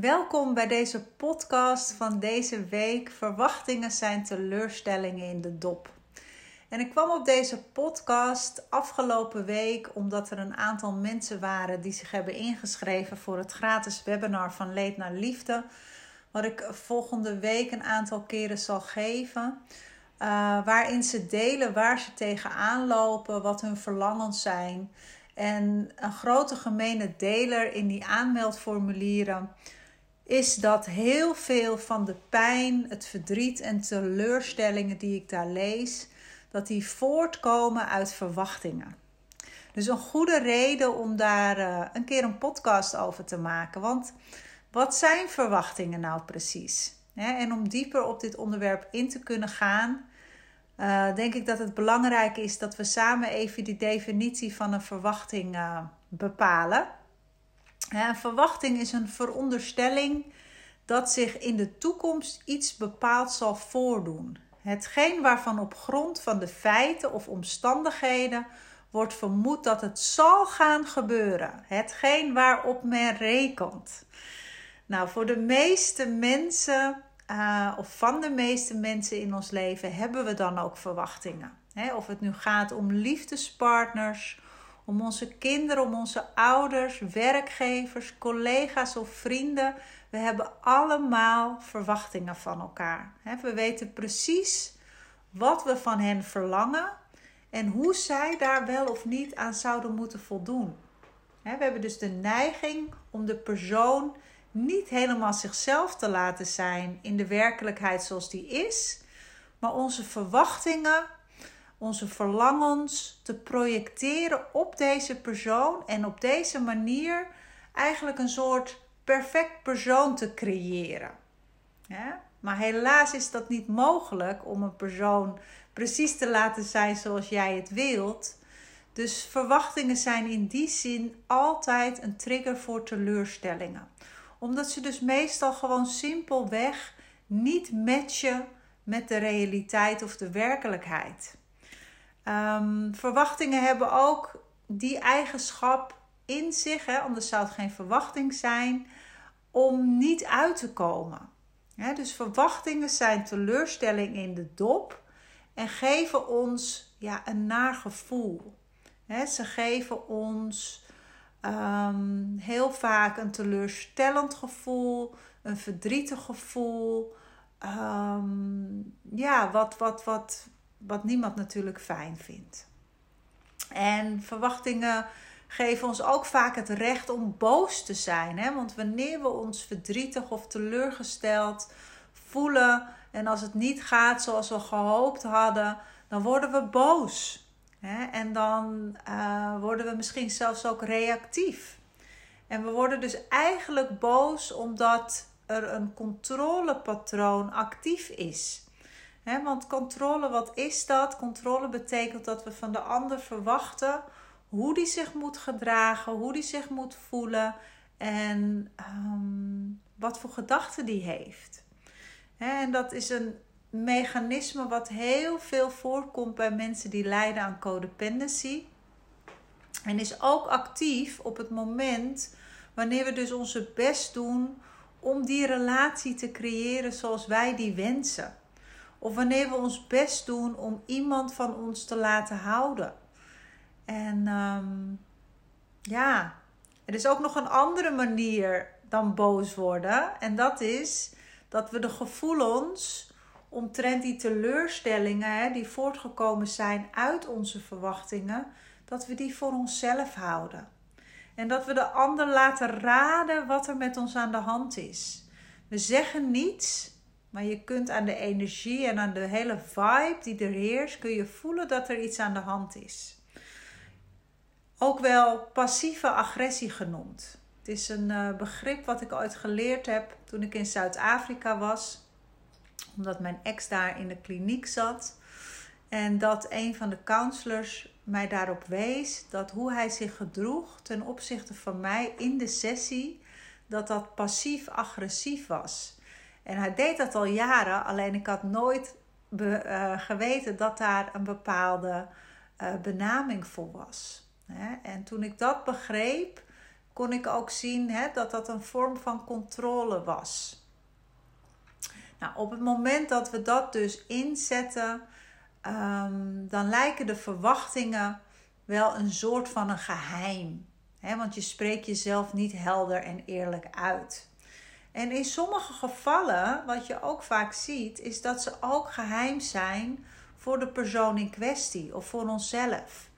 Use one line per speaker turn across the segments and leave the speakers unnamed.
Welkom bij deze podcast van deze week. Verwachtingen zijn teleurstellingen in de dop. En ik kwam op deze podcast afgelopen week omdat er een aantal mensen waren die zich hebben ingeschreven voor het gratis webinar van Leed naar Liefde. Wat ik volgende week een aantal keren zal geven. Uh, waarin ze delen waar ze tegenaan lopen, wat hun verlangens zijn. En een grote gemene deler in die aanmeldformulieren is dat heel veel van de pijn, het verdriet en teleurstellingen die ik daar lees, dat die voortkomen uit verwachtingen. Dus een goede reden om daar uh, een keer een podcast over te maken. Want wat zijn verwachtingen nou precies? en om dieper op dit onderwerp in te kunnen gaan, uh, denk ik dat het belangrijk is dat we samen even die definitie van een verwachting uh, bepalen. Een verwachting is een veronderstelling dat zich in de toekomst iets bepaald zal voordoen. Hetgeen waarvan op grond van de feiten of omstandigheden wordt vermoed dat het zal gaan gebeuren. Hetgeen waarop men rekent. Nou, voor de meeste mensen, uh, of van de meeste mensen in ons leven, hebben we dan ook verwachtingen. of het nu gaat om liefdespartners, om onze kinderen, om onze ouders, werkgevers, collega's of vrienden. We hebben allemaal verwachtingen van elkaar. We weten precies wat we van hen verlangen en hoe zij daar wel of niet aan zouden moeten voldoen. We hebben dus de neiging om de persoon niet helemaal zichzelf te laten zijn in de werkelijkheid zoals die is, maar onze verwachtingen onze verlangens te projecteren op deze persoon en op deze manier eigenlijk een soort perfect persoon te creëren. Ja? Maar helaas is dat niet mogelijk om een persoon precies te laten zijn zoals jij het wilt. Dus verwachtingen zijn in die zin altijd een trigger voor teleurstellingen. Omdat ze dus meestal gewoon simpelweg niet matchen met de realiteit of de werkelijkheid. Um, verwachtingen hebben ook die eigenschap in zich, hè, anders zou het geen verwachting zijn, om niet uit te komen. dus verwachtingen zijn teleurstelling in de dop en geven ons ja, een naar gevoel. ze geven ons um, heel vaak een teleurstellend gevoel, een verdrietig gevoel. Um, ja, wat, wat, wat, wat niemand natuurlijk fijn vindt. En verwachtingen geven ons ook vaak het recht om boos te zijn. Hè? Want wanneer we ons verdrietig of teleurgesteld voelen en als het niet gaat zoals we gehoopt hadden, dan worden we boos. Hè? En dan uh, worden we misschien zelfs ook reactief. En we worden dus eigenlijk boos omdat er een controlepatroon actief is want controle, wat is dat? Controle betekent dat we van de ander verwachten hoe die zich moet gedragen, hoe die zich moet voelen en ehm, wat voor gedachten die heeft. en dat is een mechanisme wat heel veel voorkomt bij mensen die lijden aan codependency. En is ook actief op het moment wanneer we dus onze best doen om die relatie te creëren zoals wij die wensen. Of wanneer we ons best doen om iemand van ons te laten houden. En um, ja, er is ook nog een andere manier dan boos worden. En dat is dat we de gevoelens omtrent die teleurstellingen die voortgekomen zijn uit onze verwachtingen, dat we die voor onszelf houden. En dat we de ander laten raden wat er met ons aan de hand is. We zeggen niets, maar je kunt aan de energie en aan de hele vibe die er heerst, kun je voelen dat er iets aan de hand is. Ook wel passieve agressie genoemd. Het is een uh, begrip wat ik ooit geleerd heb toen ik in Zuid-Afrika was, omdat mijn ex daar in de kliniek zat. En dat een van de counselors mij daarop wees dat hoe hij zich gedroeg ten opzichte van mij in de sessie, dat dat passief-agressief was. En hij deed dat al jaren, alleen ik had nooit uh, geweten dat daar een bepaalde uh, benaming voor was. Hè? En toen ik dat begreep, kon ik ook zien hè, dat dat een vorm van controle was. Nou, op het moment dat we dat dus inzetten, um, dan lijken de verwachtingen wel een soort van een geheim. Hè? Want je spreekt jezelf niet helder en eerlijk uit. En in sommige gevallen, wat je ook vaak ziet, is dat ze ook geheim zijn voor de persoon in kwestie of voor onszelf.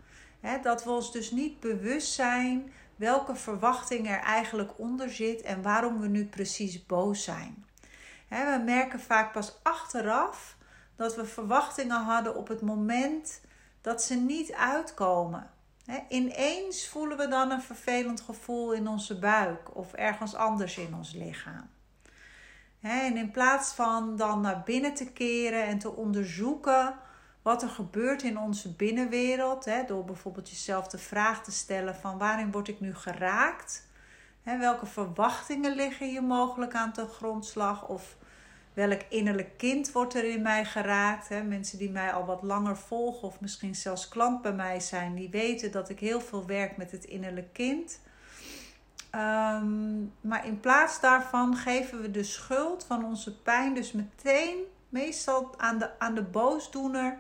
dat we ons dus niet bewust zijn welke verwachting er eigenlijk onder zit en waarom we nu precies boos zijn. we merken vaak pas achteraf dat we verwachtingen hadden op het moment dat ze niet uitkomen. Ineens voelen we dan een vervelend gevoel in onze buik of ergens anders in ons lichaam. En in plaats van dan naar binnen te keren en te onderzoeken wat er gebeurt in onze binnenwereld, door bijvoorbeeld jezelf de vraag te stellen van waarin word ik nu geraakt? Welke verwachtingen liggen hier mogelijk aan de grondslag? Of welk innerlijk kind wordt er in mij geraakt? Hè? Mensen die mij al wat langer volgen of misschien zelfs klant bij mij zijn, die weten dat ik heel veel werk met het innerlijk kind. Ehm, maar in plaats daarvan geven we de schuld van onze pijn dus meteen, meestal aan de, aan de boosdoener,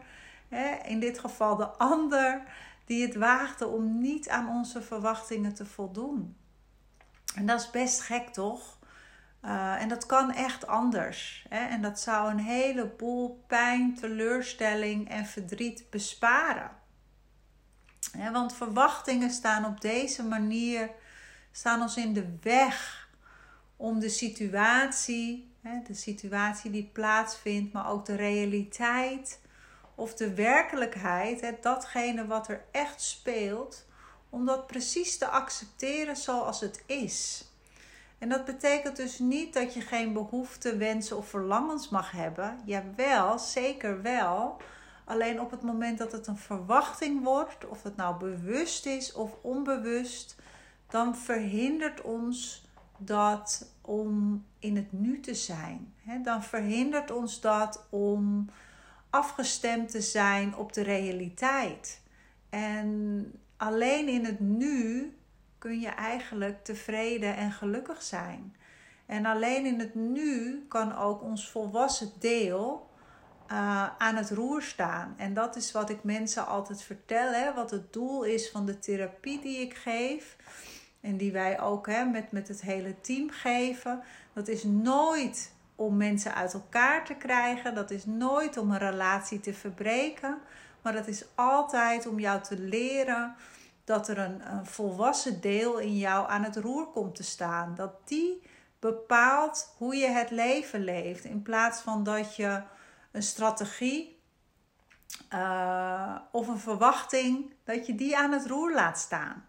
hè? in dit geval de ander, die het waagde om niet aan onze verwachtingen te voldoen. En dat is best gek, toch? Uh, en dat kan echt anders. Hè? En dat zou een heleboel pijn, teleurstelling en verdriet besparen. Want verwachtingen staan op deze manier staan ons in de weg om de situatie, hè, de situatie die plaatsvindt, maar ook de realiteit of de werkelijkheid, hè, datgene wat er echt speelt, om dat precies te accepteren zoals het is. En dat betekent dus niet dat je geen behoeften, wensen of verlangens mag hebben. Jawel, zeker wel. Alleen op het moment dat het een verwachting wordt, of het nou bewust is of onbewust, dan verhindert ons dat om in het nu te zijn. Dan verhindert ons dat om afgestemd te zijn op de realiteit. En alleen in het nu kun je eigenlijk tevreden en gelukkig zijn. En alleen in het nu kan ook ons volwassen deel uh, aan het roer staan. En dat is wat ik mensen altijd vertel, hè, wat het doel is van de therapie die ik geef. En die wij ook hè, met, met het hele team geven. Dat is nooit om mensen uit elkaar te krijgen. Dat is nooit om een relatie te verbreken. Maar dat is altijd om jou te leren dat er een, een volwassen deel in jou aan het roer komt te staan. Dat die bepaalt hoe je het leven leeft. In plaats van dat je een strategie uh, of een verwachting, dat je die aan het roer laat staan.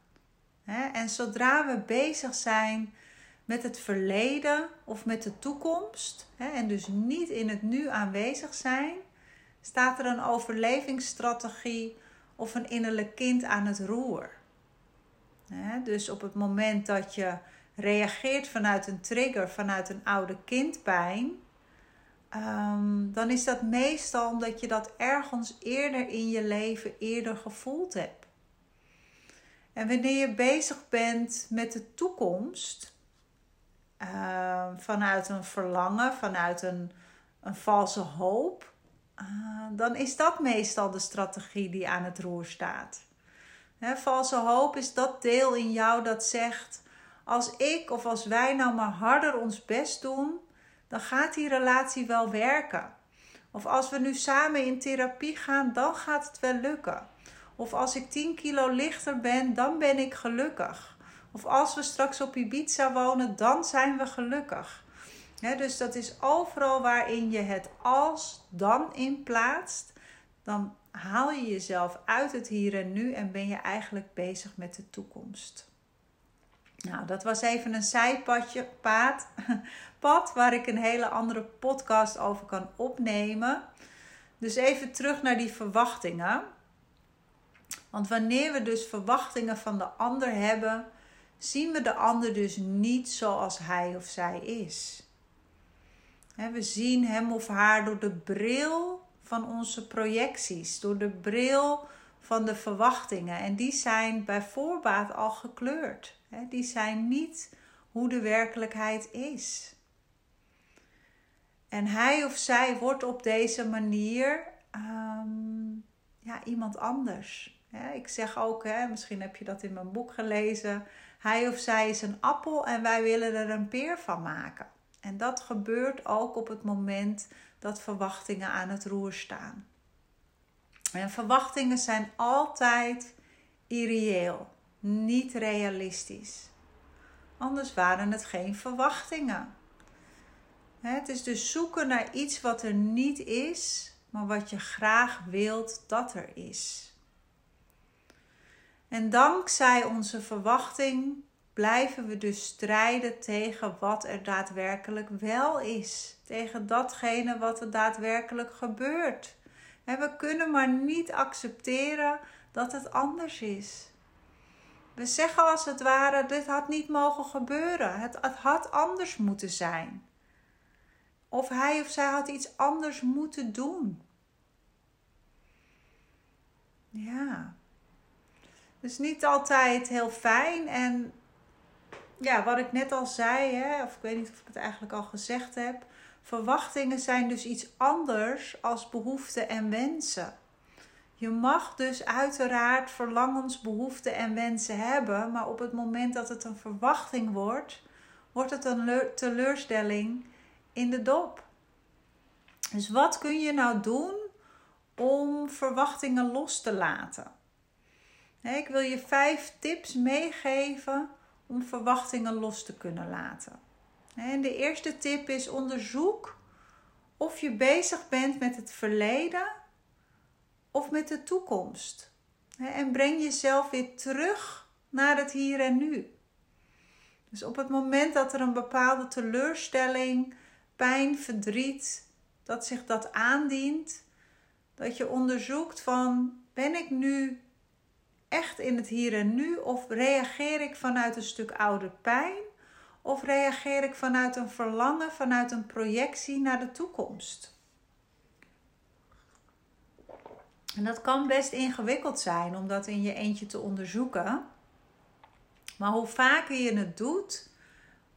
En zodra we bezig zijn met het verleden of met de toekomst, en dus niet in het nu aanwezig zijn, staat er een overlevingsstrategie of een innerlijk kind aan het roer. Dus op het moment dat je reageert vanuit een trigger, vanuit een oude kindpijn, ehm, dan is dat meestal omdat je dat ergens eerder in je leven eerder gevoeld hebt. En wanneer je bezig bent met de toekomst, uh, vanuit een verlangen, vanuit een, een valse hoop, dan is dat meestal de strategie die aan het roer staat. Valse hoop is dat deel in jou dat zegt: als ik of als wij nou maar harder ons best doen, dan gaat die relatie wel werken. Of als we nu samen in therapie gaan, dan gaat het wel lukken. Of als ik 10 kilo lichter ben, dan ben ik gelukkig. Of als we straks op Ibiza wonen, dan zijn we gelukkig. Dus dat is overal waarin je het als dan in plaatst. Dan haal je jezelf uit het hier en nu en ben je eigenlijk bezig met de toekomst. Nou, dat was even een zijpadje, pad waar ik een hele andere podcast over kan opnemen. Dus even terug naar die verwachtingen. Want wanneer we dus verwachtingen van de ander hebben, zien we de ander dus niet zoals hij of zij is. We zien hem of haar door de bril van onze projecties, door de bril van de verwachtingen. En die zijn bij voorbaat al gekleurd. Die zijn niet hoe de werkelijkheid is. En hij of zij wordt op deze manier ehm, ja, iemand anders. ik zeg ook, misschien heb je dat in mijn boek gelezen. Hij of zij is een appel en wij willen er een peer van maken. En dat gebeurt ook op het moment dat verwachtingen aan het roer staan. En verwachtingen zijn altijd irreëel, niet realistisch. Anders waren het geen verwachtingen. Het is dus zoeken naar iets wat er niet is, maar wat je graag wilt dat er is. En dankzij onze verwachting blijven we dus strijden tegen wat er daadwerkelijk wel is. Tegen datgene wat er daadwerkelijk gebeurt. En we kunnen maar niet accepteren dat het anders is. We zeggen als het ware: dit had niet mogen gebeuren. Het, het had anders moeten zijn. Of hij of zij had iets anders moeten doen. Ja. Dus niet altijd heel fijn. En ja, wat ik net al zei, hè, of ik weet niet of ik het eigenlijk al gezegd heb. Verwachtingen zijn dus iets anders als behoeften en wensen. Je mag dus uiteraard verlangens, behoeften en wensen hebben, maar op het moment dat het een verwachting wordt, wordt het een teleurstelling in de dop. Dus wat kun je nou doen om verwachtingen los te laten? Ik wil je vijf tips meegeven om verwachtingen los te kunnen laten. En de eerste tip is onderzoek of je bezig bent met het verleden of met de toekomst. En breng jezelf weer terug naar het hier en nu. Dus op het moment dat er een bepaalde teleurstelling, pijn, verdriet, dat zich dat aandient, dat je onderzoekt van ben ik nu echt in het hier en nu of reageer ik vanuit een stuk oude pijn of reageer ik vanuit een verlangen, vanuit een projectie naar de toekomst? En dat kan best ingewikkeld zijn om dat in je eentje te onderzoeken. Maar hoe vaker je het doet,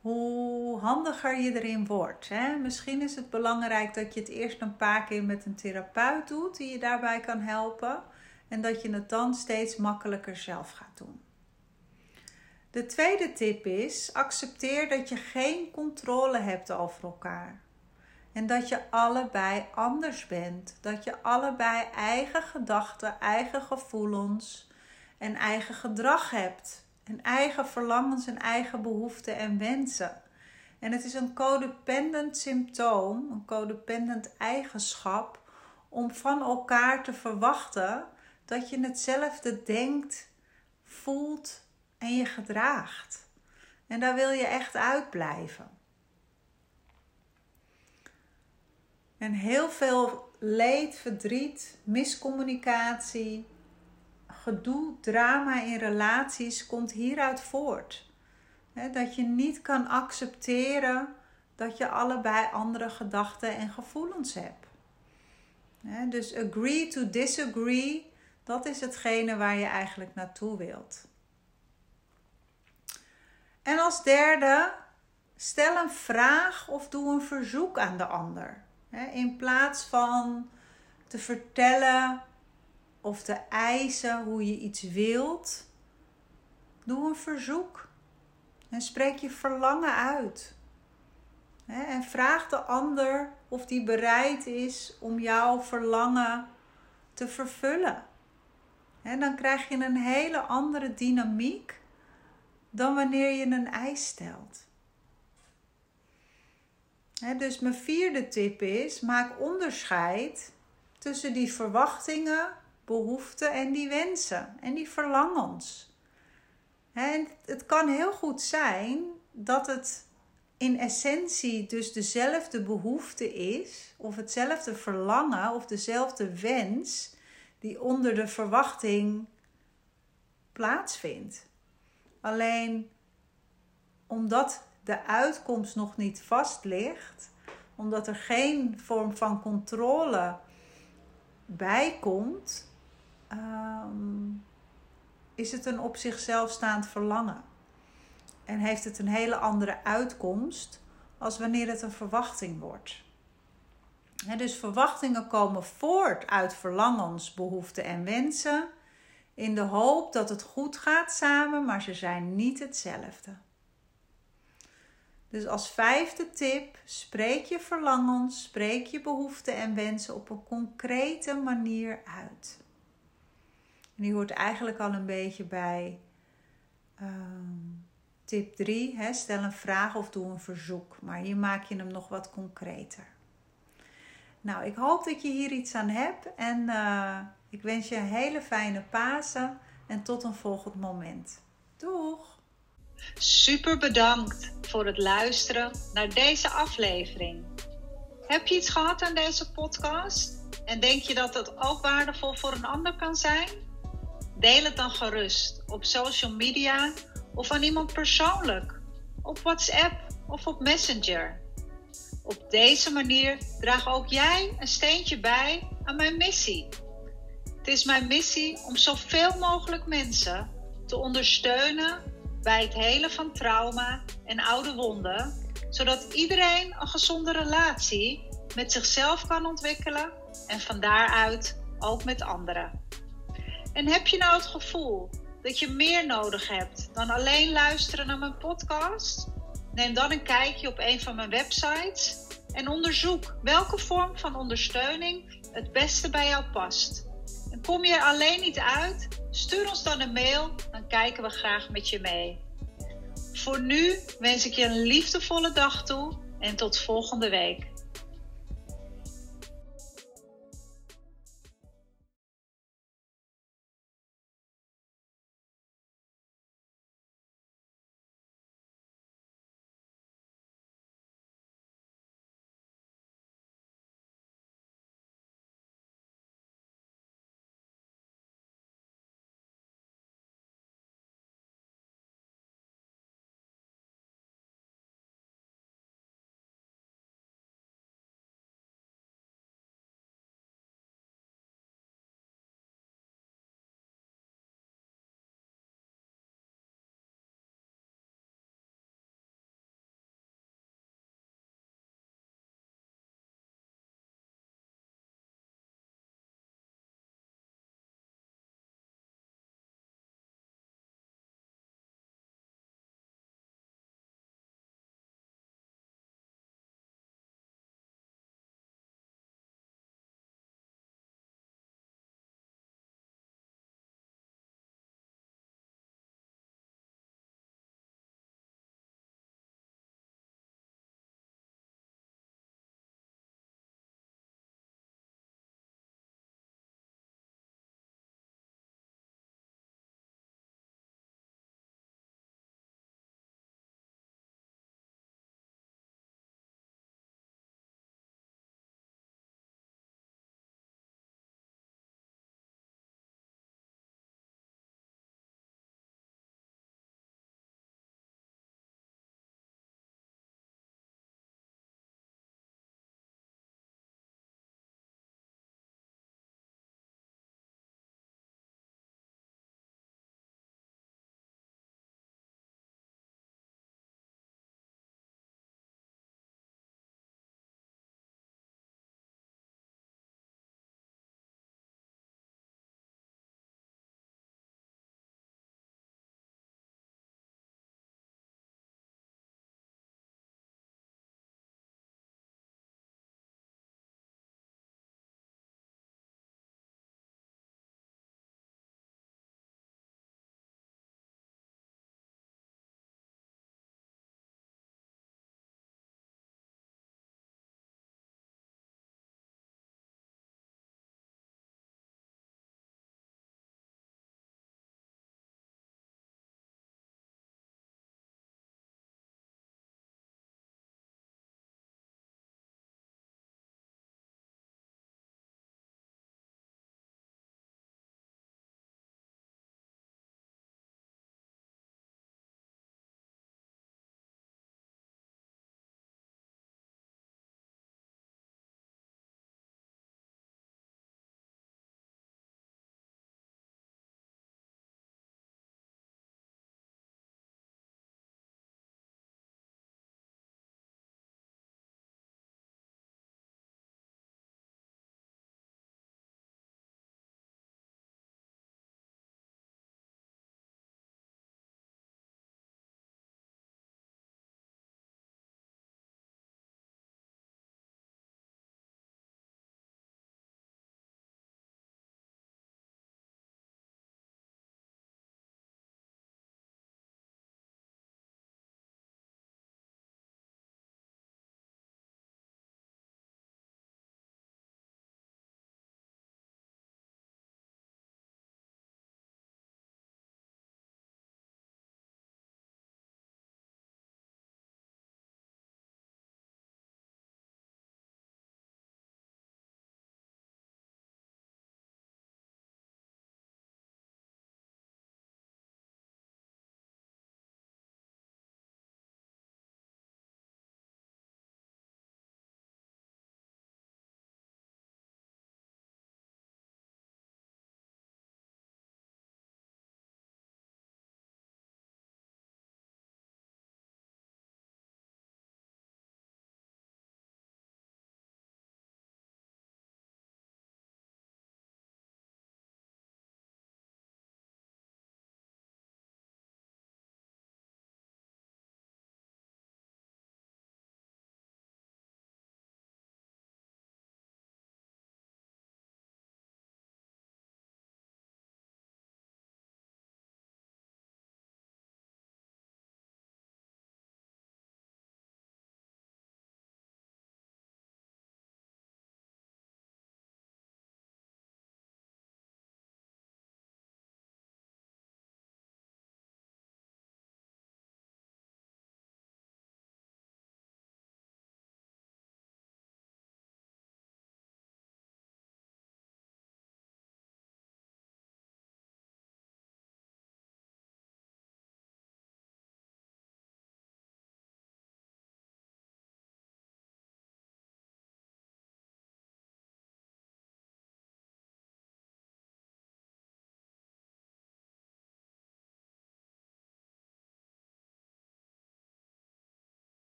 hoe handiger je erin wordt. Hè? Misschien is het belangrijk dat je het eerst een paar keer met een therapeut doet die je daarbij kan helpen. En dat je het dan steeds makkelijker zelf gaat doen. De tweede tip is: accepteer dat je geen controle hebt over elkaar. En dat je allebei anders bent. Dat je allebei eigen gedachten, eigen gevoelens en eigen gedrag hebt. En eigen verlangens en eigen behoeften en wensen. En het is een codependent symptoom, een codependent eigenschap, om van elkaar te verwachten dat je hetzelfde denkt, voelt en je gedraagt. En daar wil je echt uitblijven. En heel veel leed, verdriet, miscommunicatie, gedoe, drama in relaties komt hieruit voort. dat je niet kan accepteren dat je allebei andere gedachten en gevoelens hebt. dus agree to disagree, dat is hetgene waar je eigenlijk naartoe wilt. En als derde, stel een vraag of doe een verzoek aan de ander. In plaats van te vertellen of te eisen hoe je iets wilt, doe een verzoek. En spreek je verlangen uit. En vraag de ander of die bereid is om jouw verlangen te vervullen. En dan krijg je een hele andere dynamiek dan wanneer je een eis stelt. dus mijn vierde tip is: maak onderscheid tussen die verwachtingen, behoeften en die wensen en die verlangens. En het kan heel goed zijn dat het in essentie dus dezelfde behoefte is, of hetzelfde verlangen of dezelfde wens die onder de verwachting plaatsvindt. Alleen omdat de uitkomst nog niet vast ligt, omdat er geen vorm van controle bij komt, ehm, is het een op zichzelf staand verlangen. En heeft het een hele andere uitkomst als wanneer het een verwachting wordt. Dus verwachtingen komen voort uit verlangens, behoeften en wensen. In de hoop dat het goed gaat samen, maar ze zijn niet hetzelfde. Dus als vijfde tip, spreek je verlangens, spreek je behoeften en wensen op een concrete manier uit. En die hoort eigenlijk al een beetje bij ehm, tip 3. Stel een vraag of doe een verzoek. Maar hier maak je hem nog wat concreter. Nou, ik hoop dat je hier iets aan hebt. En uh, ik wens je een hele fijne Pasen. En tot een volgend moment. Doeg!
Super bedankt voor het luisteren naar deze aflevering. Heb je iets gehad aan deze podcast? En denk je dat het ook waardevol voor een ander kan zijn? Deel het dan gerust op social media of aan iemand persoonlijk, op WhatsApp of op Messenger. Op deze manier draag ook jij een steentje bij aan mijn missie. Het is mijn missie om zoveel mogelijk mensen te ondersteunen bij het helen van trauma en oude wonden, zodat iedereen een gezonde relatie met zichzelf kan ontwikkelen en van daaruit ook met anderen. En heb je nou het gevoel dat je meer nodig hebt dan alleen luisteren naar mijn podcast? Neem dan een kijkje op een van mijn websites en onderzoek welke vorm van ondersteuning het beste bij jou past. En kom je er alleen niet uit? Stuur ons dan een mail, dan kijken we graag met je mee. Voor nu wens ik je een liefdevolle dag toe en tot volgende week.